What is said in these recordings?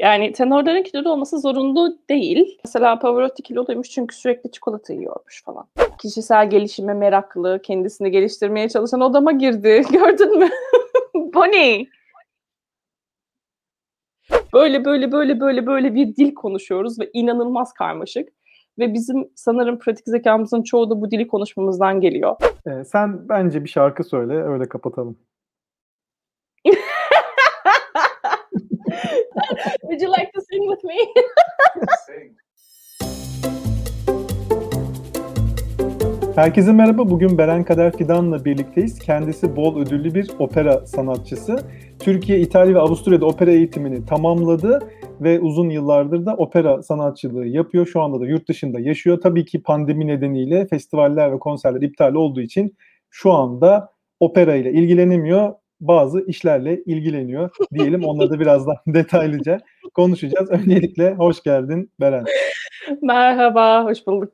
Yani tenorların kilolu olması zorunlu değil. Mesela Pavarotti kiloluymuş çünkü sürekli çikolata yiyormuş falan. Kişisel gelişime meraklı, kendisini geliştirmeye çalışan odama girdi. Gördün mü? Bonnie. Böyle böyle böyle böyle böyle bir dil konuşuyoruz ve inanılmaz karmaşık. Ve bizim sanırım pratik zekamızın çoğu da bu dili konuşmamızdan geliyor. Ee, sen bence bir şarkı söyle, öyle kapatalım. Would you like to sing with me? Herkese merhaba. Bugün Beren Kader Fidan'la birlikteyiz. Kendisi bol ödüllü bir opera sanatçısı. Türkiye, İtalya ve Avusturya'da opera eğitimini tamamladı ve uzun yıllardır da opera sanatçılığı yapıyor. Şu anda da yurt dışında yaşıyor. Tabii ki pandemi nedeniyle festivaller ve konserler iptal olduğu için şu anda opera ile ilgilenemiyor. Bazı işlerle ilgileniyor diyelim. Onları da birazdan detaylıca konuşacağız. Öncelikle hoş geldin Beren. Merhaba, hoş bulduk.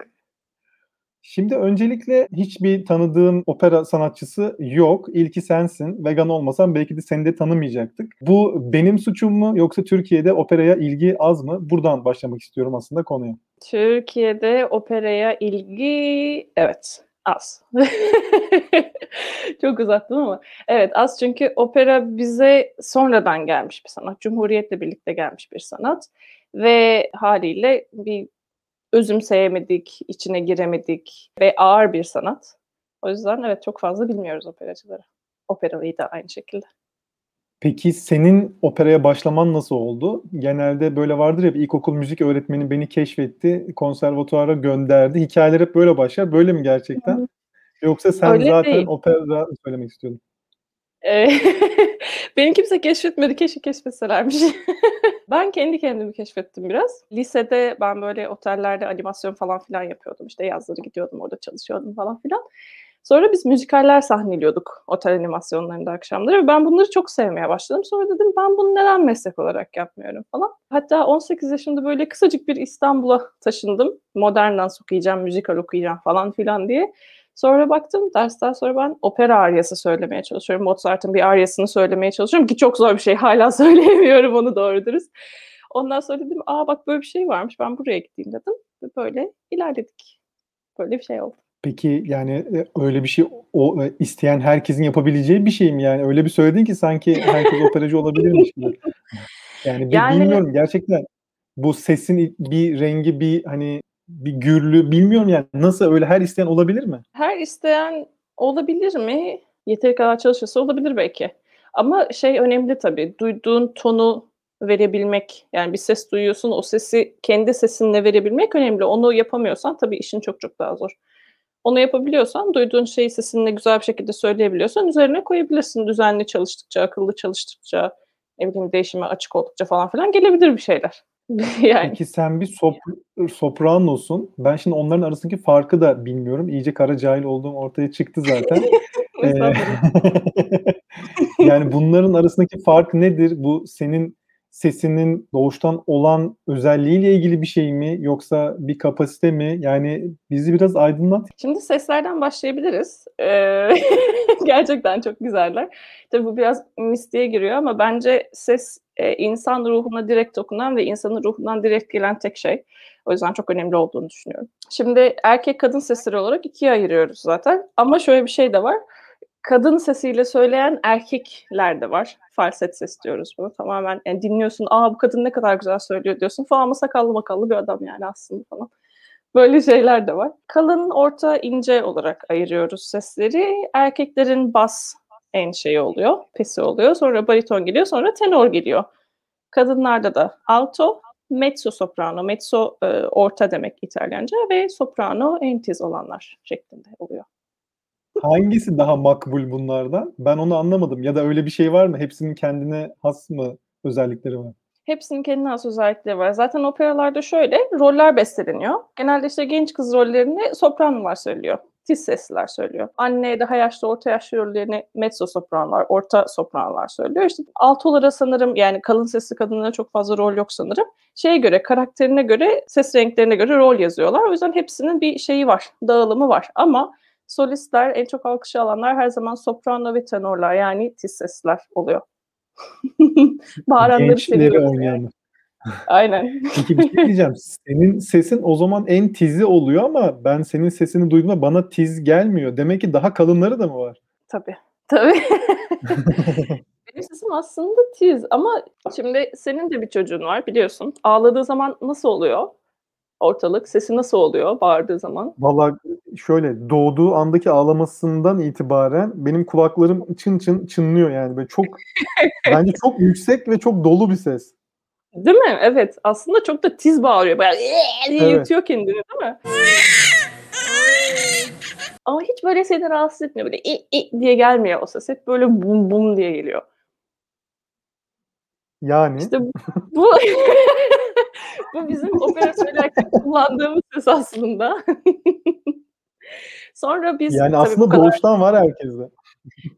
Şimdi öncelikle hiçbir tanıdığım opera sanatçısı yok. İlki sensin. Vegan olmasan belki de seni de tanımayacaktık. Bu benim suçum mu yoksa Türkiye'de operaya ilgi az mı? Buradan başlamak istiyorum aslında konuya. Türkiye'de operaya ilgi evet az. Çok uzattım ama evet az çünkü opera bize sonradan gelmiş bir sanat. Cumhuriyetle birlikte gelmiş bir sanat ve haliyle bir özümseyemedik, içine giremedik ve ağır bir sanat. O yüzden evet çok fazla bilmiyoruz operacıları. Operalıyı da aynı şekilde. Peki senin operaya başlaman nasıl oldu? Genelde böyle vardır ya ilkokul müzik öğretmeni beni keşfetti, konservatuara gönderdi. Hikayeler hep böyle başlar. Böyle mi gerçekten? Hı. Yoksa sen Öyle zaten değil. opera söylemek istiyordun? Beni kimse keşfetmedi. Keşke keşfetselermiş. ben kendi kendimi keşfettim biraz. Lisede ben böyle otellerde animasyon falan filan yapıyordum. İşte yazları gidiyordum orada çalışıyordum falan filan. Sonra biz müzikaller sahneliyorduk otel animasyonlarında akşamları ve ben bunları çok sevmeye başladım. Sonra dedim ben bunu neden meslek olarak yapmıyorum falan. Hatta 18 yaşımda böyle kısacık bir İstanbul'a taşındım. Modern dans okuyacağım, müzikal okuyacağım falan filan diye. Sonra baktım dersten sonra ben opera aryası söylemeye çalışıyorum. Mozart'ın bir aryasını söylemeye çalışıyorum ki çok zor bir şey. Hala söyleyemiyorum onu doğru dürüst. Ondan sonra dedim aa bak böyle bir şey varmış ben buraya gideyim dedim. Ve böyle ilerledik. Böyle bir şey oldu. Peki yani e, öyle bir şey o e, isteyen herkesin yapabileceği bir şey mi yani? Öyle bir söyledin ki sanki herkes operacı olabilirmiş gibi. Yani, yani bilmiyorum gerçekten bu sesin bir rengi bir hani bir gürlü bilmiyorum yani nasıl öyle her isteyen olabilir mi? Her isteyen olabilir mi? Yeteri kadar çalışırsa olabilir belki. Ama şey önemli tabii. Duyduğun tonu verebilmek. Yani bir ses duyuyorsun o sesi kendi sesinle verebilmek önemli. Onu yapamıyorsan tabii işin çok çok daha zor. Onu yapabiliyorsan, duyduğun şeyi sesinle güzel bir şekilde söyleyebiliyorsan üzerine koyabilirsin. Düzenli çalıştıkça, akıllı çalıştıkça, ne bileyim değişime açık oldukça falan filan gelebilir bir şeyler. yani. Peki sen bir sop sopranosun. Ben şimdi onların arasındaki farkı da bilmiyorum. İyice kara cahil olduğum ortaya çıktı zaten. ee, yani bunların arasındaki fark nedir? Bu senin sesinin doğuştan olan özelliğiyle ilgili bir şey mi yoksa bir kapasite mi? Yani bizi biraz aydınlat. Şimdi seslerden başlayabiliriz. Ee, gerçekten çok güzeller. Tabii bu biraz mistiğe giriyor ama bence ses e, insan ruhuna direkt dokunan ve insanın ruhundan direkt gelen tek şey. O yüzden çok önemli olduğunu düşünüyorum. Şimdi erkek kadın sesleri olarak ikiye ayırıyoruz zaten. Ama şöyle bir şey de var kadın sesiyle söyleyen erkekler de var. Falset ses diyoruz bunu tamamen. Yani dinliyorsun, aa bu kadın ne kadar güzel söylüyor diyorsun falan ama sakallı makallı bir adam yani aslında falan. Böyle şeyler de var. Kalın, orta, ince olarak ayırıyoruz sesleri. Erkeklerin bas en şeyi oluyor, pesi oluyor. Sonra bariton geliyor, sonra tenor geliyor. Kadınlarda da alto, mezzo soprano, mezzo e, orta demek İtalyanca ve soprano en tiz olanlar şeklinde oluyor. Hangisi daha makbul bunlardan? Ben onu anlamadım. Ya da öyle bir şey var mı? Hepsinin kendine has mı özellikleri var? Hepsinin kendine has özellikleri var. Zaten operalarda şöyle roller besteleniyor. Genelde işte genç kız rollerini sopranolar söylüyor. Tiz sesliler söylüyor. Anne daha yaşlı, orta yaşlı rollerini mezzo sopranolar, orta sopranolar söylüyor. İşte altolara sanırım yani kalın sesli kadınlara çok fazla rol yok sanırım. Şeye göre, karakterine göre, ses renklerine göre rol yazıyorlar. O yüzden hepsinin bir şeyi var, dağılımı var. Ama solistler, en çok alkışı alanlar her zaman soprano ve tenorlar yani tiz sesler oluyor. Bağıranları seviyoruz. Yani. Aynen. Peki bir şey diyeceğim. Senin sesin o zaman en tizi oluyor ama ben senin sesini duyduğumda bana tiz gelmiyor. Demek ki daha kalınları da mı var? Tabii. Tabii. Benim sesim aslında tiz ama şimdi senin de bir çocuğun var biliyorsun. Ağladığı zaman nasıl oluyor ortalık? Sesi nasıl oluyor bağırdığı zaman? Valla şöyle doğduğu andaki ağlamasından itibaren benim kulaklarım çın çın çınlıyor yani. Böyle çok bence çok yüksek ve çok dolu bir ses. Değil mi? Evet. Aslında çok da tiz bağırıyor. Bayağı "Eee!" diye Evet. yutuyor kendini değil mi? Ama hiç böyle seni rahatsız etmiyor. Böyle "i i" diye gelmiyor o ses. Hep böyle bum bum diye geliyor. Yani İşte bu bu bizim opera söylerken kullandığımız ses aslında. Sonra biz yani aslında kadar doğuştan var herkeste.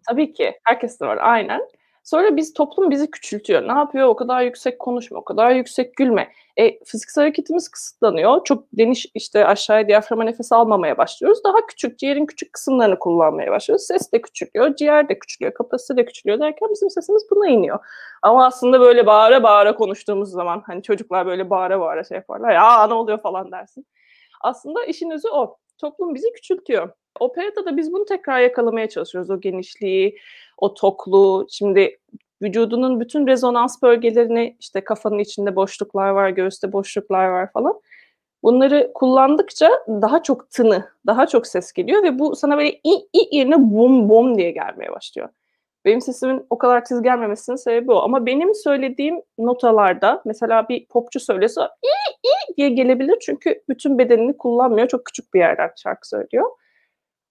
Tabii ki. Herkeste var. Aynen. Sonra biz toplum bizi küçültüyor. Ne yapıyor? O kadar yüksek konuşma, o kadar yüksek gülme. E, fiziksel hareketimiz kısıtlanıyor. Çok geniş işte aşağıya diyaframa nefes almamaya başlıyoruz. Daha küçük, ciğerin küçük kısımlarını kullanmaya başlıyoruz. Ses de küçülüyor, ciğer de küçülüyor, kapasite de küçülüyor derken bizim sesimiz buna iniyor. Ama aslında böyle bağıra bağıra konuştuğumuz zaman hani çocuklar böyle bağıra bağıra şey yaparlar. Ya ne oluyor falan dersin. Aslında işin özü o. Toplum bizi küçültüyor. Operada da biz bunu tekrar yakalamaya çalışıyoruz. O genişliği, o tokluğu. Şimdi vücudunun bütün rezonans bölgelerini işte kafanın içinde boşluklar var, göğüste boşluklar var falan. Bunları kullandıkça daha çok tını, daha çok ses geliyor ve bu sana böyle i i yerine bum bum diye gelmeye başlıyor. Benim sesimin o kadar tiz gelmemesinin sebebi o. Ama benim söylediğim notalarda mesela bir popçu söylese i i diye gelebilir çünkü bütün bedenini kullanmıyor. Çok küçük bir yerden şarkı söylüyor.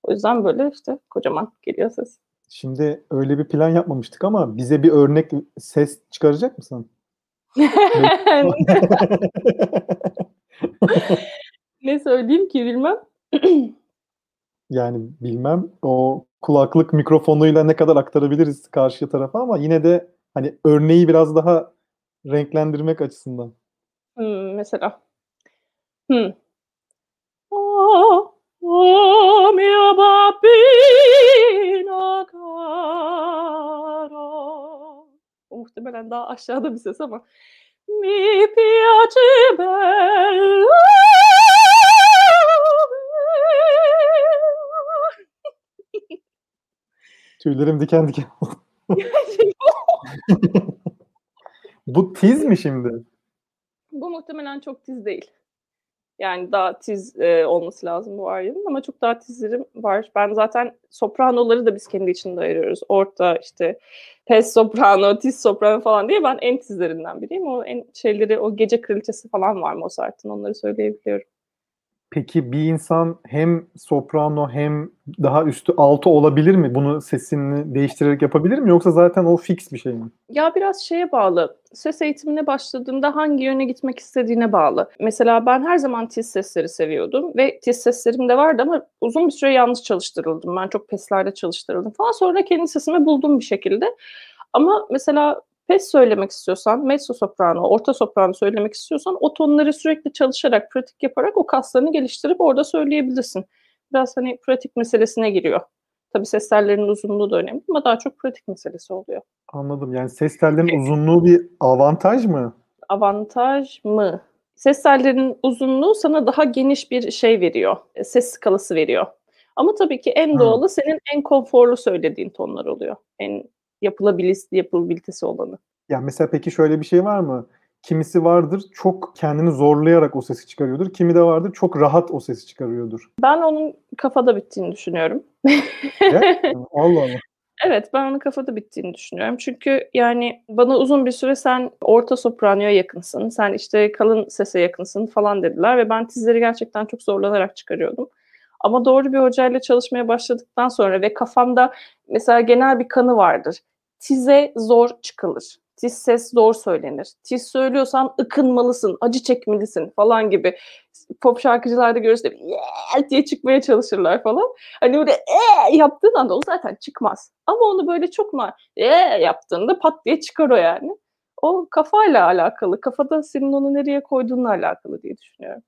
O yüzden böyle işte kocaman geliyor ses. Şimdi öyle bir plan yapmamıştık ama bize bir örnek ses çıkaracak mısın? ne söyleyeyim ki bilmem. yani bilmem o kulaklık mikrofonuyla ne kadar aktarabiliriz karşı tarafa ama yine de hani örneği biraz daha renklendirmek açısından. Mesela. Hımm. O muhtemelen daha aşağıda bir ses ama. Mi piace bello Tüylerim diken diken Bu tiz mi şimdi? Bu muhtemelen çok tiz değil. Yani daha tiz, eee, olması lazım bu Arya'nın ama çok daha tizlerim var. Ben zaten sopranoları da biz kendi içinde ayırıyoruz. Orta, işte, pes soprano, tiz soprano falan diye ben en tizlerinden biriyim. O en şeyleri, o gece kraliçesi falan var Mozart'ın, onları söyleyebiliyorum. Peki bir insan hem soprano hem daha üstü alto olabilir mi? Bunu sesini değiştirerek yapabilir mi? Yoksa zaten o fix bir şey mi? Ya biraz şeye bağlı. Ses eğitimine başladığında hangi yöne gitmek istediğine bağlı. Mesela ben her zaman tiz sesleri seviyordum ve tiz seslerim de vardı ama uzun bir süre yanlış çalıştırıldım. Ben çok peslerde çalıştırıldım falan. Sonra kendi sesimi buldum bir şekilde. Ama mesela pes söylemek istiyorsan, mezzo soprano, orta soprano söylemek istiyorsan o tonları sürekli çalışarak, pratik yaparak o kaslarını geliştirip orada söyleyebilirsin. Biraz hani pratik meselesine giriyor. Tabii ses tellerinin uzunluğu da önemli ama daha çok pratik meselesi oluyor. Anladım. Yani ses tellerinin uzunluğu bir avantaj mı? Avantaj mı? Ses tellerinin uzunluğu sana daha geniş bir şey veriyor. e, Ses skalası veriyor. Ama tabii ki en doğalı senin en konforlu söylediğin tonlar oluyor. En yapılabilis yapılabilitesi olanı. Ya, mesela peki şöyle bir şey var mı? Kimisi vardır çok kendini zorlayarak o sesi çıkarıyordur. Kimi de vardır çok rahat o sesi çıkarıyordur. Ben onun kafada bittiğini düşünüyorum. Allah Allah. Evet, ben onun kafada bittiğini düşünüyorum. Çünkü yani bana uzun bir süre sen orta sopranoya yakınsın, sen işte kalın sese yakınsın falan dediler ve ben tizleri gerçekten çok zorlanarak çıkarıyordum. Ama doğru bir hocayla çalışmaya başladıktan sonra ve kafamda mesela genel bir kanı vardır. Tize zor çıkılır. Tiz ses zor söylenir. Tiz söylüyorsan ıkınmalısın, acı çekmelisin falan gibi. Pop şarkıcılarda görürsün "Yeah!" diye çıkmaya çalışırlar falan. Hani böyle "Eee!" yaptığın anda o zaten çıkmaz. Ama onu böyle çok na "Eee!" yaptığında pat diye çıkar o yani. O kafayla alakalı. Kafada senin onu nereye koyduğunla alakalı diye düşünüyorum.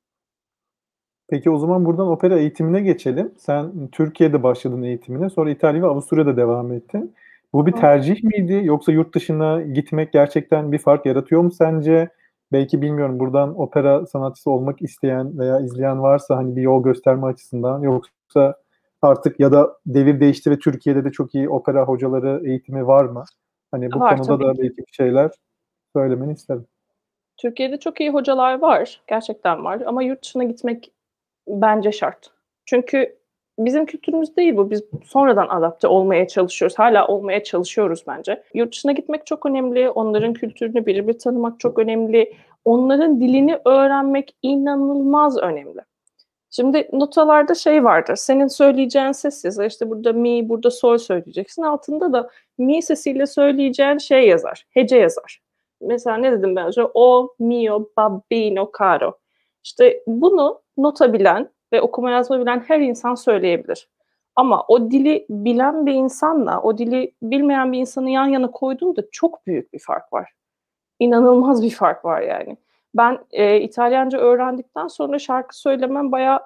Peki o zaman buradan opera eğitimine geçelim. Sen Türkiye'de başladın eğitimine, sonra İtalya ve Avusturya'da devam ettin. Bu bir tercih miydi yoksa yurt dışına gitmek gerçekten bir fark yaratıyor mu sence? belki bilmiyorum buradan opera sanatçısı olmak isteyen veya izleyen varsa hani bir yol gösterme açısından yoksa artık ya da devir değişti ve Türkiye'de de çok iyi opera hocaları eğitimi var mı? Hani bu Var, konuda da ki. belki bir şeyler söylemeni isterim. Türkiye'de çok iyi hocalar var. Gerçekten var ama yurt dışına gitmek bence şart. Çünkü bizim kültürümüz değil bu. Biz sonradan adapte olmaya çalışıyoruz. Hala olmaya çalışıyoruz bence. Yurt dışına gitmek çok önemli. Onların kültürünü birebir tanımak çok önemli. Onların dilini öğrenmek inanılmaz önemli. Şimdi notalarda şey vardır. Senin söyleyeceğin ses yazar. İşte burada mi, burada sol söyleyeceksin. Altında da mi sesiyle söyleyeceğin şey yazar. Hece yazar. Mesela ne dedim ben önce? O mio babbino caro. İşte bunu nota bilen ve okuma yazma bilen her insan söyleyebilir. Ama o dili bilen bir insanla o dili bilmeyen bir insanı yan yana koyduğunda çok büyük bir fark var. İnanılmaz bir fark var yani. Ben e, İtalyanca öğrendikten sonra şarkı söylemem bayağı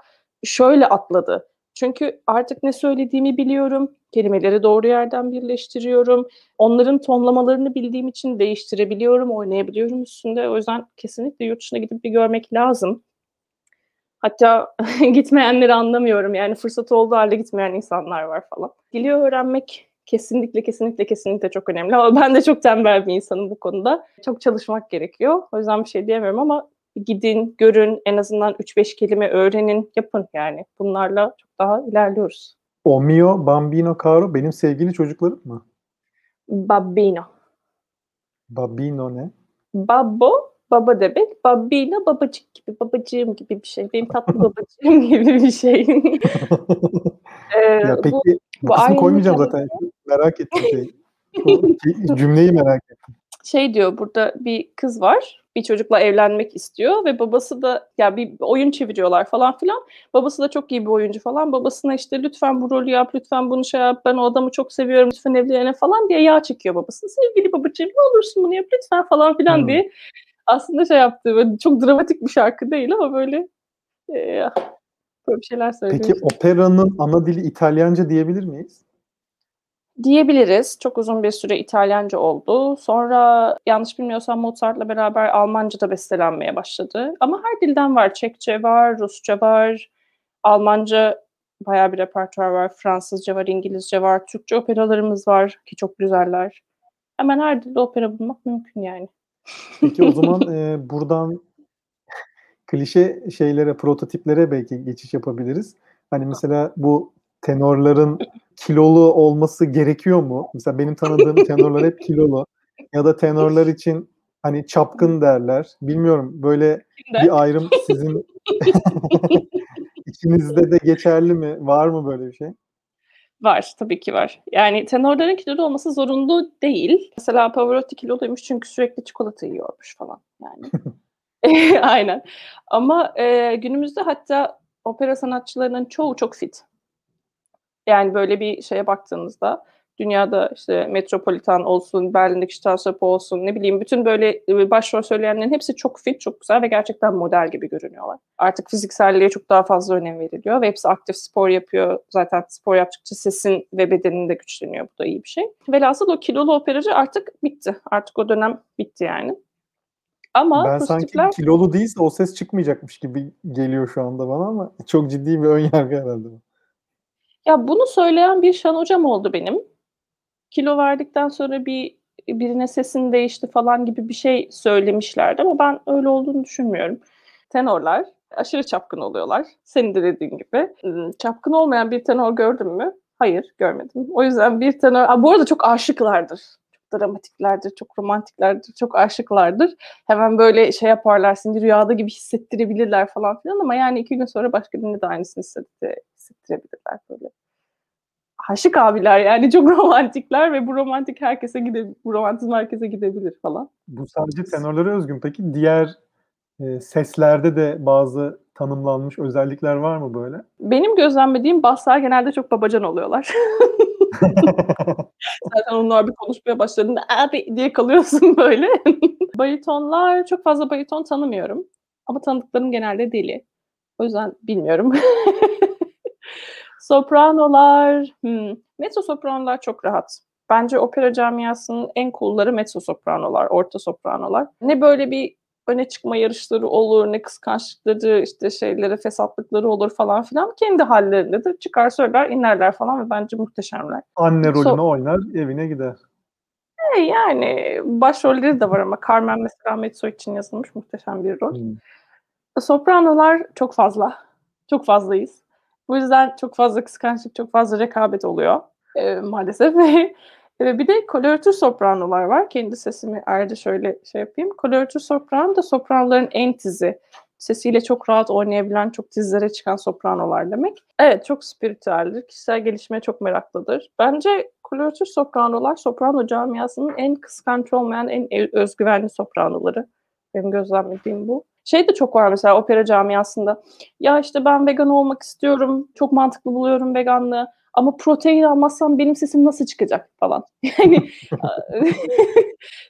şöyle atladı. Çünkü artık ne söylediğimi biliyorum, kelimeleri doğru yerden birleştiriyorum. Onların tonlamalarını bildiğim için değiştirebiliyorum, oynayabiliyorum üstünde. O yüzden kesinlikle yurt dışına gidip bir görmek lazım. Hatta gitmeyenleri anlamıyorum. Yani fırsat olduğu halde gitmeyen insanlar var falan. Dili öğrenmek kesinlikle kesinlikle kesinlikle çok önemli. Ama ben de çok tembel bir insanım bu konuda. Çok çalışmak gerekiyor. O yüzden bir şey diyemiyorum ama gidin, görün, en azından 3-5 kelime öğrenin, yapın yani. Bunlarla çok daha ilerliyoruz. O mio bambino caro benim sevgili çocuklarım mı? Babbino. Babino ne? Babbo, baba demek. Babbino, babacık gibi, babacığım gibi bir şey. Benim tatlı babacığım gibi bir şey. Ee, Ya peki bu, bu, kısmı koymayacağım zaten. Merak ettim şey. Bu cümleyi merak ettim. şey diyor burada bir kız var bir çocukla evlenmek istiyor ve babası da ya bir oyun çeviriyorlar falan filan. Babası da çok iyi bir oyuncu falan. Babasına işte lütfen bu rolü yap, lütfen bunu şey yap, ben o adamı çok seviyorum, lütfen evlenelim falan diye yağ çekiyor babası. Sevgili babacığım ne olursun bunu yap lütfen falan filan Hmm. diye. Aslında şey yaptı, böyle çok dramatik bir şarkı değil ama böyle e, böyle bir şeyler söylüyor. Peki operanın ana dili İtalyanca diyebilir miyiz? Diyebiliriz. Çok uzun bir süre İtalyanca oldu. Sonra yanlış bilmiyorsam Mozart'la beraber Almanca da bestelenmeye başladı. Ama her dilden var. Çekçe var, Rusça var, Almanca bayağı bir repertuar var. Fransızca var, İngilizce var, Türkçe operalarımız var ki çok güzeller. Hemen her dilde opera bulmak mümkün yani. Peki o zaman e, buradan klişe şeylere, prototiplere belki geçiş yapabiliriz. Hani mesela bu tenorların kilolu olması gerekiyor mu? Mesela benim tanıdığım tenorlar hep kilolu. Ya da tenorlar için hani çapkın derler. Bilmiyorum böyle bir ayrım sizin içinizde de geçerli mi? Var mı böyle bir şey? Var, tabii ki var. Yani tenorların kilolu olması zorunlu değil. Mesela Pavarotti kiloluymuş çünkü sürekli çikolata yiyormuş falan yani. Aynen. Ama e, günümüzde hatta opera sanatçılarının çoğu çok fit. Yani böyle bir şeye baktığınızda dünyada işte Metropolitan olsun, Berlin'deki Staatsoper olsun ne bileyim bütün böyle e, başrol söyleyenlerin hepsi çok fit, çok güzel ve gerçekten model gibi görünüyorlar. Artık fizikselliğe çok daha fazla önem veriliyor ve hepsi aktif spor yapıyor. Zaten spor yaptıkça sesin ve bedenin de güçleniyor. Bu da iyi bir şey. Velhasıl o kilolu operacı artık bitti. Artık o dönem bitti yani. Ama Ben sanki pozitifler kilolu değilse o ses çıkmayacakmış gibi geliyor şu anda bana ama çok ciddi bir ön yargı herhalde. bu. Ya bunu söyleyen bir şan hocam oldu benim. Kilo verdikten sonra bir birine sesin değişti falan gibi bir şey söylemişlerdi ama ben öyle olduğunu düşünmüyorum. Tenorlar aşırı çapkın oluyorlar. Senin de dediğin gibi. Hmm, Çapkın olmayan bir tenor gördün mü? Hayır, görmedim. O yüzden bir tenor... Aa, bu arada çok aşıklardır. Çok dramatiklerdir, çok romantiklerdir, çok aşıklardır. Hemen böyle şey yaparlar, seni rüyada gibi hissettirebilirler falan filan ama yani iki gün sonra başka birine de aynısını hissetti- hissettirebilirler böyle aşık abiler yani çok romantikler ve bu romantik herkese gide bu romantizm herkese gidebilir falan. Bu sadece tenorlara özgün. Peki diğer e, seslerde de bazı tanımlanmış özellikler var mı böyle? Benim gözlemlediğim basslar genelde çok babacan oluyorlar. Zaten onlar bir konuşmaya başladığında abi diye kalıyorsun böyle. Baritonlar çok fazla bariton tanımıyorum. Ama tanıdıklarım genelde deli. O yüzden bilmiyorum. Sopranolar, hmm. mezzo sopranolar çok rahat. Bence opera camiasının en cool'ları mezzo sopranolar, orta sopranolar. Ne böyle bir öne çıkma yarışları olur, ne kıskançlıkları, işte şeyleri, fesatlıkları olur falan filan. Kendi hallerindedir. Çıkar söyler, inerler falan ve bence muhteşemler. Anne rolünü so- oynar, evine gider. E, yani başrolleri de var ama Carmen mesela Metso için yazılmış muhteşem bir rol. Hmm. Sopranolar çok fazla. Çok fazlayız. Bu yüzden çok fazla kıskançlık, çok fazla rekabet oluyor e, maalesef. e, bir de koloratür sopranolar var. Kendi sesimi ayrıca şöyle şey yapayım. Koloratür soprano da sopranoların en tizi. Sesiyle çok rahat oynayabilen, çok tizlere çıkan sopranolar demek. Evet, çok spiritüeldir. Kişisel gelişmeye çok meraklıdır. Bence koloratür sopranolar soprano camiasının en kıskanç olmayan, en özgüvenli sopranoları. Benim gözlemlediğim bu. Şey de çok var mesela opera camiasında. Ya işte ben vegan olmak istiyorum. Çok mantıklı buluyorum veganlığı. Ama protein almazsam benim sesim nasıl çıkacak falan. Yani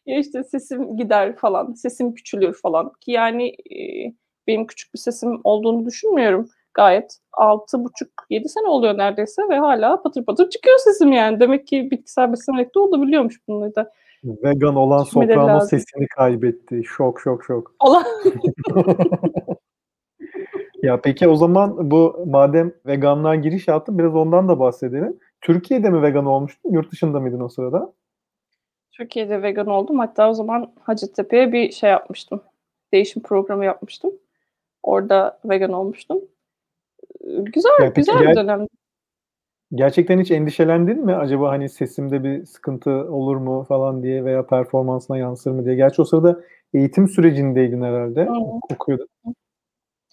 ya işte sesim gider falan. Sesim küçülür falan. Ki yani e, benim küçük bir sesim olduğunu düşünmüyorum. Gayet altı buçuk yedi sene oluyor neredeyse ve hala patır patır çıkıyor sesim yani. Demek ki bitkisel beslenerek de olabiliyormuş bunları da. Vegan olan soprano sesini kaybetti. Şok şok şok. Olan. ya peki o zaman bu madem veganlığa giriş yaptın biraz ondan da bahsedelim. Türkiye'de mi vegan olmuştun? Yurt dışında mıydın o sırada? Türkiye'de vegan oldum. Hatta o zaman Hacettepe'ye bir şey yapmıştım. Değişim programı yapmıştım. Orada vegan olmuştum. Güzel, ya güzel bir dönemdi. Gerçekten hiç endişelendin mi? Acaba hani sesimde bir sıkıntı olur mu falan diye veya performansına yansır mı diye. Gerçi o sırada eğitim sürecindeydin herhalde. Hmm. Okuyordun.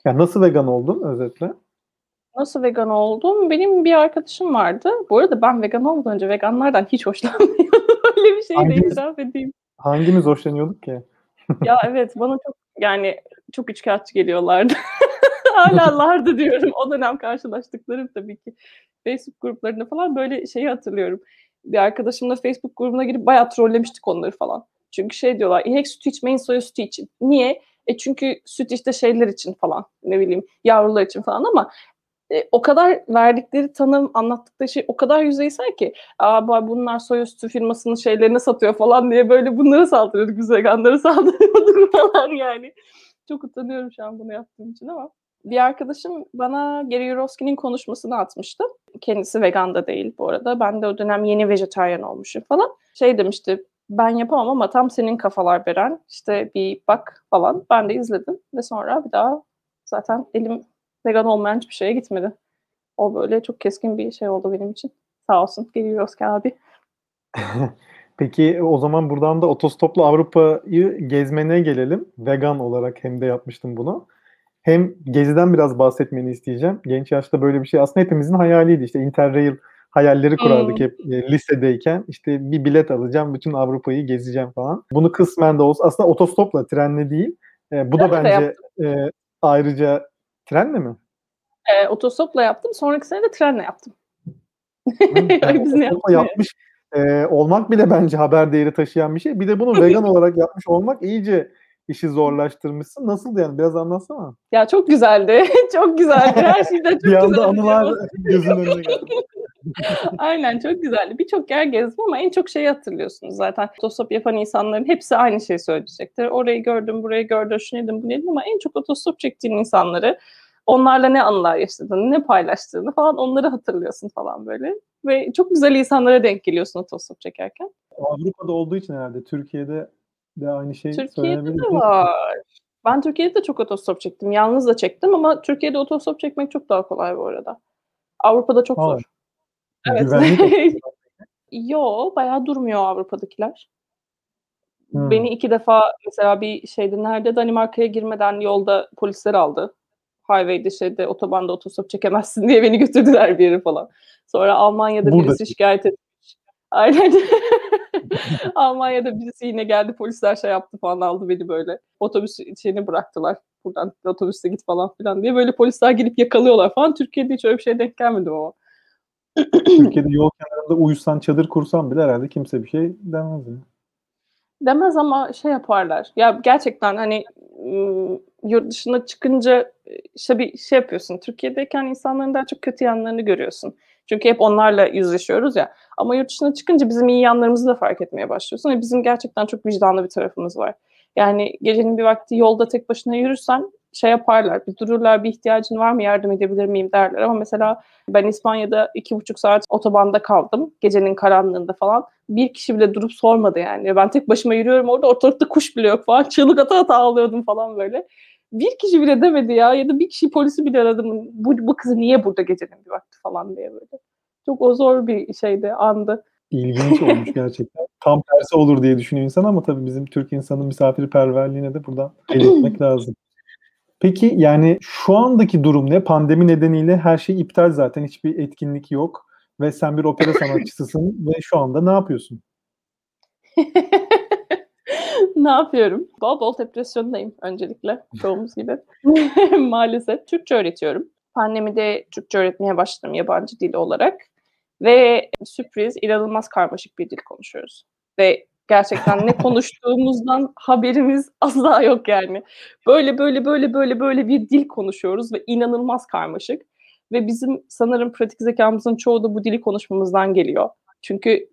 Ya nasıl vegan oldun özetle? Nasıl vegan oldum? Benim bir arkadaşım vardı. Bu arada ben vegan olmadan önce veganlardan hiç hoşlanmıyordum. Öyle bir şey de itiraf edeyim. Hangimiz hoşlanıyorduk ki? ya evet bana çok yani çok üçkağıtçı geliyorlardı. Halalardı diyorum. O dönem karşılaştıklarım tabii ki. Facebook gruplarında falan böyle şeyi hatırlıyorum. Bir arkadaşımla Facebook grubuna girip bayağı trollemiştik onları falan. Çünkü şey diyorlar, inek sütü içmeyin soya sütü için. Niye? E çünkü süt işte şeyler için falan, ne bileyim yavrular için falan ama e, o kadar verdikleri tanım, anlattıkları şey o kadar yüzeysel ki aa bunlar soya sütü firmasının şeylerini satıyor falan diye böyle bunlara saldırıyorduk, biz veganlara saldırıyorduk falan yani. Çok utanıyorum şu an bunu yaptığım için ama bir arkadaşım bana Gary Yourofsky'nin konuşmasını atmıştı. Kendisi vegan da değil bu arada. Ben de o dönem yeni vejetaryen olmuşum falan. Şey demişti, ben yapamam ama tam senin kafalar Beren. İşte bir bak falan. Ben de izledim ve sonra bir daha zaten elim vegan olmayan hiçbir şeye gitmedi. O böyle çok keskin bir şey oldu benim için. Sağ olsun Gary Yourofsky abi. Peki o zaman buradan da otostopla Avrupa'yı gezmene gelelim. Vegan olarak hem de yapmıştım bunu hem Gezi'den biraz bahsetmeni isteyeceğim. Genç yaşta böyle bir şey aslında hepimizin hayaliydi. İşte Interrail hayalleri kurardık hmm. hep e, lisedeyken. İşte bir bilet alacağım, bütün Avrupa'yı gezeceğim falan. Bunu kısmen de olsa aslında otostopla, trenle değil. E, bu da bence e, ayrıca trenle mi? E, otostopla yaptım. Sonraki sene de trenle yaptım. Yani otostopla yapmış e, olmak bile bence haber değeri taşıyan bir şey. Bir de bunu vegan olarak yapmış olmak iyice işi zorlaştırmışsın. Nasıldı yani? Biraz anlatsana. Ya çok güzeldi. çok güzeldi. Her şeyden çok güzeldi. Bir anda anılar gözün önüne geldi. Aynen çok güzeldi. Birçok yer gezdim ama en çok şeyi hatırlıyorsunuz zaten. Otostop yapan insanların hepsi aynı şeyi söyleyecektir. Orayı gördüm, burayı gördüm, şunu yedim, bunu yedim ama en çok otostop çektiğin insanları onlarla ne anılar yaşadığını, ne paylaştığını falan onları hatırlıyorsun falan böyle. Ve çok güzel insanlara denk geliyorsun otostop çekerken. Avrupa'da olduğu için herhalde Türkiye'de de aynı şey Türkiye'de de var. Ben Türkiye'de de çok otostop çektim. Yalnız da çektim ama Türkiye'de otostop çekmek çok daha kolay bu arada. Avrupa'da çok zor. Evet. Yo, bayağı durmuyor Avrupa'dakiler. Hmm. Beni iki defa mesela bir şeyde nerede Danimarka'ya girmeden yolda polisler aldı. Highway'de şeyde otobanda otostop çekemezsin diye beni götürdüler bir yere falan. Sonra Almanya'da Burada. birisi şikayet etti. Aynen. Almanya'da birisi yine geldi polisler şey yaptı falan aldı beni böyle. Otobüs şeyini bıraktılar. Buradan otobüste git falan filan diye. Böyle polisler gelip yakalıyorlar falan. Türkiye'de hiç öyle bir şey denk gelmedi ama. Türkiye'de yol kenarında uyusan çadır kursan bile herhalde kimse bir şey demez. Yani. Demez ama şey yaparlar. Ya gerçekten hani yurt dışına çıkınca işte bir şey yapıyorsun. Türkiye'deyken insanların daha çok kötü yanlarını görüyorsun. Çünkü hep onlarla yüzleşiyoruz ya. Ama yurt dışına çıkınca bizim iyi yanlarımızı da fark etmeye başlıyorsun. Ve bizim gerçekten çok vicdanlı bir tarafımız var. Yani gecenin bir vakti yolda tek başına yürürsen şey yaparlar, bir dururlar, bir ihtiyacın var mı, yardım edebilir miyim derler. Ama mesela ben İspanya'da iki buçuk saat otobanda kaldım, gecenin karanlığında falan. Bir kişi bile durup sormadı yani. Ben tek başıma yürüyorum orada, ortalıkta kuş bile yok falan. Çığlık ata ata ağlıyordum falan böyle. Bir kişi bile demedi ya ya da bir kişi polisi bile aradım. Bu, bu kızı niye burada gecenin bir vakti falan diye böyle. Çok o zor bir şeydi, andı. İlginç olmuş gerçekten. Tam tersi olur diye düşünüyor insan ama tabii bizim Türk insanın misafirperverliğine de buradan belirtmek lazım. Peki yani şu andaki durum ne? Pandemi nedeniyle her şey iptal zaten. Hiçbir etkinlik yok. Ve sen bir opera sanatçısısın ve şu anda ne yapıyorsun? ne yapıyorum? Bol bol depresyondayım öncelikle çoğumuz gibi. Maalesef. Türkçe öğretiyorum. Pandemide Türkçe öğretmeye başladım yabancı dil olarak. Ve sürpriz, inanılmaz karmaşık bir dil konuşuyoruz. Ve gerçekten ne konuştuğumuzdan haberimiz asla yok yani. Böyle böyle böyle böyle böyle bir dil konuşuyoruz ve inanılmaz karmaşık. Ve bizim sanırım pratik zekamızın çoğu da bu dili konuşmamızdan geliyor. Çünkü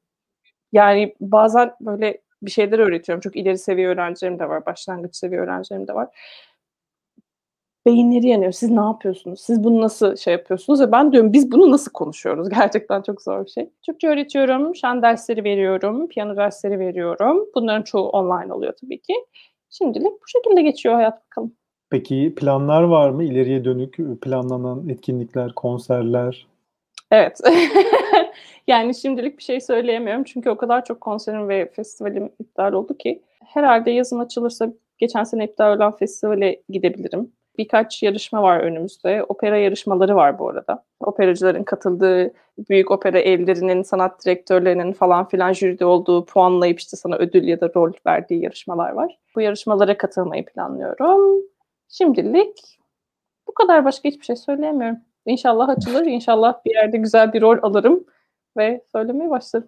yani bazen böyle bir şeyler öğretiyorum. Çok ileri seviye öğrencilerim de var, başlangıç seviye öğrencilerim de var beyinleri yanıyor. Siz ne yapıyorsunuz? Siz bunu nasıl şey yapıyorsunuz? Ve ben diyorum biz bunu nasıl konuşuyoruz? Gerçekten çok zor bir şey. Türkçe öğretiyorum, şan dersleri veriyorum, piyano dersleri veriyorum. Bunların çoğu online oluyor tabii ki. Şimdilik bu şekilde geçiyor hayat bakalım. Peki planlar var mı? İleriye dönük planlanan etkinlikler, konserler? Evet. yani şimdilik bir şey söyleyemiyorum. Çünkü o kadar çok konserim ve festivalim iptal oldu ki. Herhalde yazın açılırsa geçen sene iptal olan festivale gidebilirim birkaç yarışma var önümüzde. Opera yarışmaları var bu arada. Operacıların katıldığı büyük opera evlerinin, sanat direktörlerinin falan filan jüride olduğu puanlayıp işte sana ödül ya da rol verdiği yarışmalar var. Bu yarışmalara katılmayı planlıyorum. Şimdilik bu kadar başka hiçbir şey söyleyemiyorum. İnşallah açılır. İnşallah bir yerde güzel bir rol alırım ve söylemeye başlarım.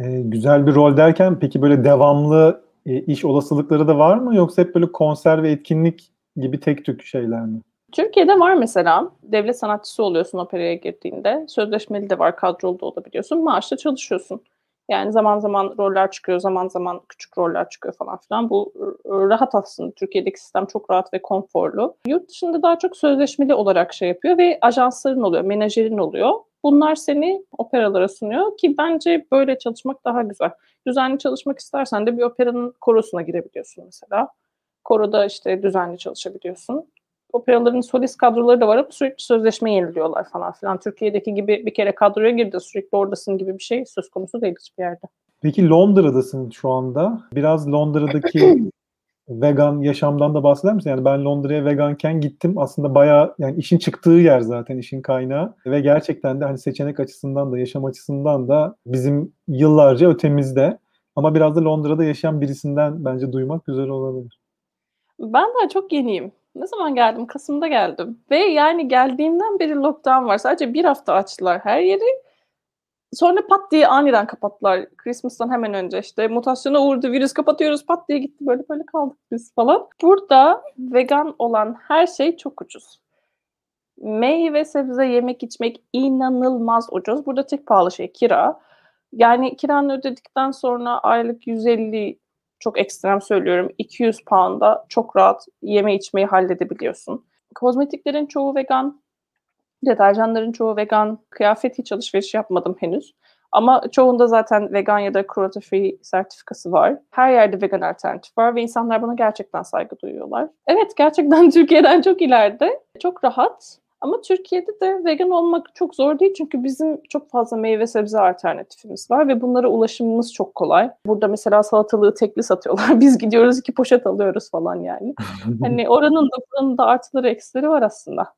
Ee, güzel bir rol derken peki böyle devamlı e, iş olasılıkları da var mı yoksa hep böyle konser ve etkinlik gibi tek tük şeyler mi? Türkiye'de var mesela. Devlet sanatçısı oluyorsun operaya girdiğinde. Sözleşmeli de var, kadrolu da olabiliyorsun. Maaşla çalışıyorsun. Yani zaman zaman roller çıkıyor, zaman zaman küçük roller çıkıyor falan filan. Bu rahat aslında. Türkiye'deki sistem çok rahat ve konforlu. Yurt dışında daha çok sözleşmeli olarak şey yapıyor ve ajansların oluyor, menajerin oluyor. Bunlar seni operalara sunuyor ki bence böyle çalışmak daha güzel. Düzenli çalışmak istersen de bir operanın korosuna girebiliyorsun mesela. Koroda işte düzenli çalışabiliyorsun. Operaların solist kadroları da var ama sürekli sözleşme yeniliyorlar falan filan. Türkiye'deki gibi bir kere kadroya girdi sürekli oradasın gibi bir şey söz konusu değil hiçbir yerde. Peki Londra'dasın şu anda. Biraz Londra'daki vegan yaşamdan da bahseder misin? Yani ben Londra'ya veganken gittim. Aslında bayağı yani işin çıktığı yer zaten işin kaynağı ve gerçekten de hani seçenek açısından da yaşam açısından da bizim yıllarca ötemizde. Ama biraz da Londra'da yaşayan birisinden bence duymak güzel olabilir. Ben daha çok yeniyim. Ne zaman geldim? Kasım'da geldim. Ve yani geldiğimden beri lockdown var. Sadece bir hafta açtılar her yeri. Sonra pat diye aniden kapattılar. Christmas'tan hemen önce işte mutasyona uğradı, virüs kapatıyoruz pat diye gitti. Böyle böyle kaldık biz falan. Burada vegan olan her şey çok ucuz. Meyve sebze yemek içmek inanılmaz ucuz. Burada tek pahalı şey kira. Yani kiranı ödedikten sonra aylık 150 çok ekstrem söylüyorum 200 pound'a çok rahat yeme içmeyi halledebiliyorsun. Kozmetiklerin çoğu vegan, deterjanların çoğu vegan, kıyafet hiç alışveriş yapmadım henüz. Ama çoğunda zaten vegan ya da cruelty free sertifikası var. Her yerde vegan alternatif var ve insanlar buna gerçekten saygı duyuyorlar. Evet gerçekten Türkiye'den çok ileride. Çok rahat ama Türkiye'de de vegan olmak çok zor değil çünkü bizim çok fazla meyve sebze alternatifimiz var ve bunlara ulaşımımız çok kolay. Burada mesela salatalığı tekli satıyorlar. Biz gidiyoruz iki poşet alıyoruz falan yani. hani oranın da buranın da artıları eksileri var aslında.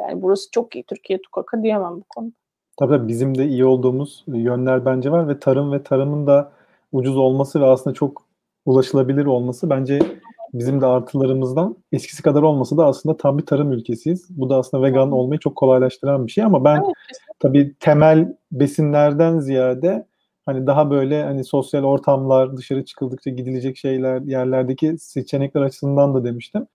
Yani burası çok iyi. Türkiye tukaka diyemem bu konuda. Tabii bizim de iyi olduğumuz yönler bence var ve tarım ve tarımın da ucuz olması ve aslında çok ulaşılabilir olması bence bizim de artılarımızdan eskisi kadar olmasa da aslında tam bir tarım ülkesiyiz. Bu da aslında vegan olmayı çok kolaylaştıran bir şey ama ben tabii temel besinlerden ziyade hani daha böyle hani sosyal ortamlar, dışarı çıkıldıkça gidilecek şeyler, yerlerdeki seçenekler açısından da demiştim.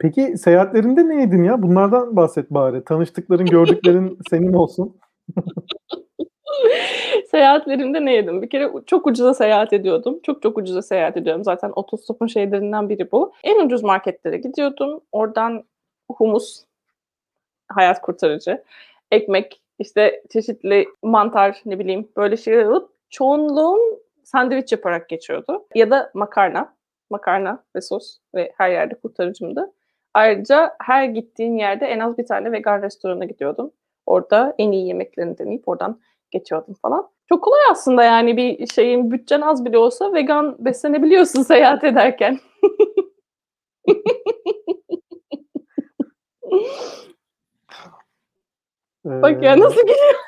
Peki seyahatlerinde ne yedin ya? Bunlardan bahset bari. Tanıştıkların, gördüklerin senin olsun. Seyahatlerimde ne yedim? Bir kere çok ucuza seyahat ediyordum. Çok çok ucuza seyahat ediyorum. Zaten otostopun şeylerinden biri bu. En ucuz marketlere gidiyordum. Oradan humus, hayat kurtarıcı, ekmek, işte çeşitli mantar ne bileyim böyle şeyler alıp çoğunluğum sandviç yaparak geçiyordu. Ya da makarna. Makarna ve sos ve her yerde kurtarıcımdı. Ayrıca her gittiğim yerde en az bir tane vegan restorana gidiyordum. Orada en iyi yemeklerini deneyip oradan geçiyordum falan. Çok kolay aslında yani bir şeyin bütçen az bile olsa vegan beslenebiliyorsun seyahat ederken. Bak ya Ee, nasıl gülüyor.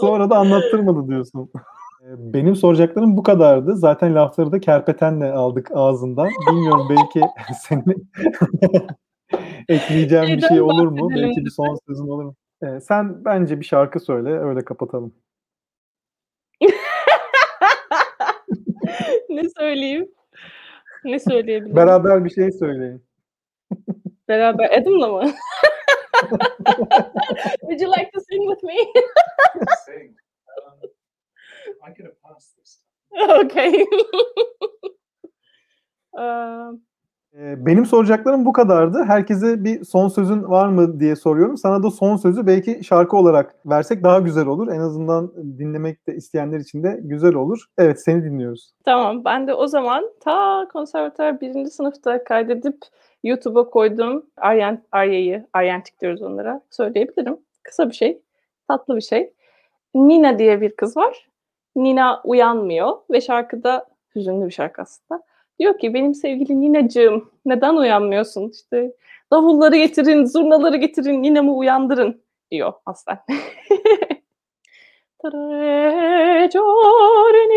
Sonra da anlattırmadı diyorsun. Benim soracaklarım bu kadardı. Zaten lafları da kerpetenle aldık ağzından. Bilmiyorum belki senin ekleyeceğin bir şey olur mu? Belki bir son sözün olur mu? Ee, sen bence bir şarkı söyle, öyle kapatalım. ne söyleyeyim? Ne söyleyebilirim? Beraber bir şey söyleyin. Beraber Adam'la mı? Would you like to sing with me? Sing. I'm going to pass this. okay. Um, Ee, Benim soracaklarım bu kadardı. Herkese bir son sözün var mı diye soruyorum. Sana da son sözü belki şarkı olarak versek daha güzel olur. En azından dinlemek de isteyenler için de güzel olur. Evet seni dinliyoruz. Tamam. Ben de o zaman ta konservatuar birinci sınıfta kaydedip YouTube'a koyduğum Aryen, Arya'yı, Aryentik diyoruz onlara, söyleyebilirim. Kısa bir şey, tatlı bir şey. Nina diye bir kız var. Nina uyanmıyor ve şarkıda hüzünlü bir şarkı aslında. Diyor ki benim sevgili Ninacığım neden uyanmıyorsun? İşte davulları getirin, zurnaları getirin, Nina'mı uyandırın diyor aslen. Tre giorni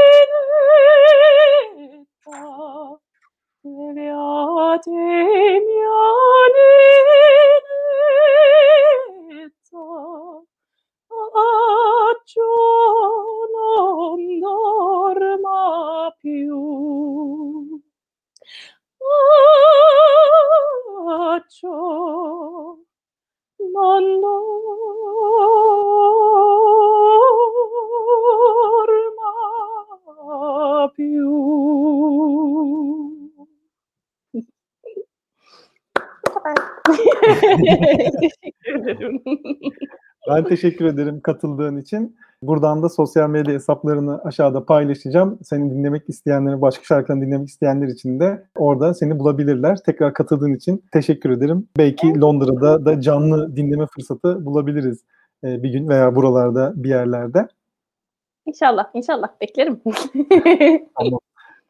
그려지면 있죠 어쭈 Teşekkür ederim. Ben teşekkür ederim katıldığın için. Buradan da sosyal medya hesaplarını aşağıda paylaşacağım. Seni dinlemek isteyenlerin, başka şarkılarını dinlemek isteyenler için de orada seni bulabilirler. Tekrar katıldığın için teşekkür ederim. Belki Londra'da da canlı dinleme fırsatı bulabiliriz e, bir gün veya buralarda bir yerlerde. İnşallah, inşallah. Beklerim.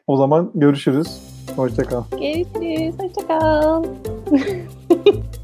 O zaman görüşürüz. Hoşça kal. Görüşürüz. Hoşça kal.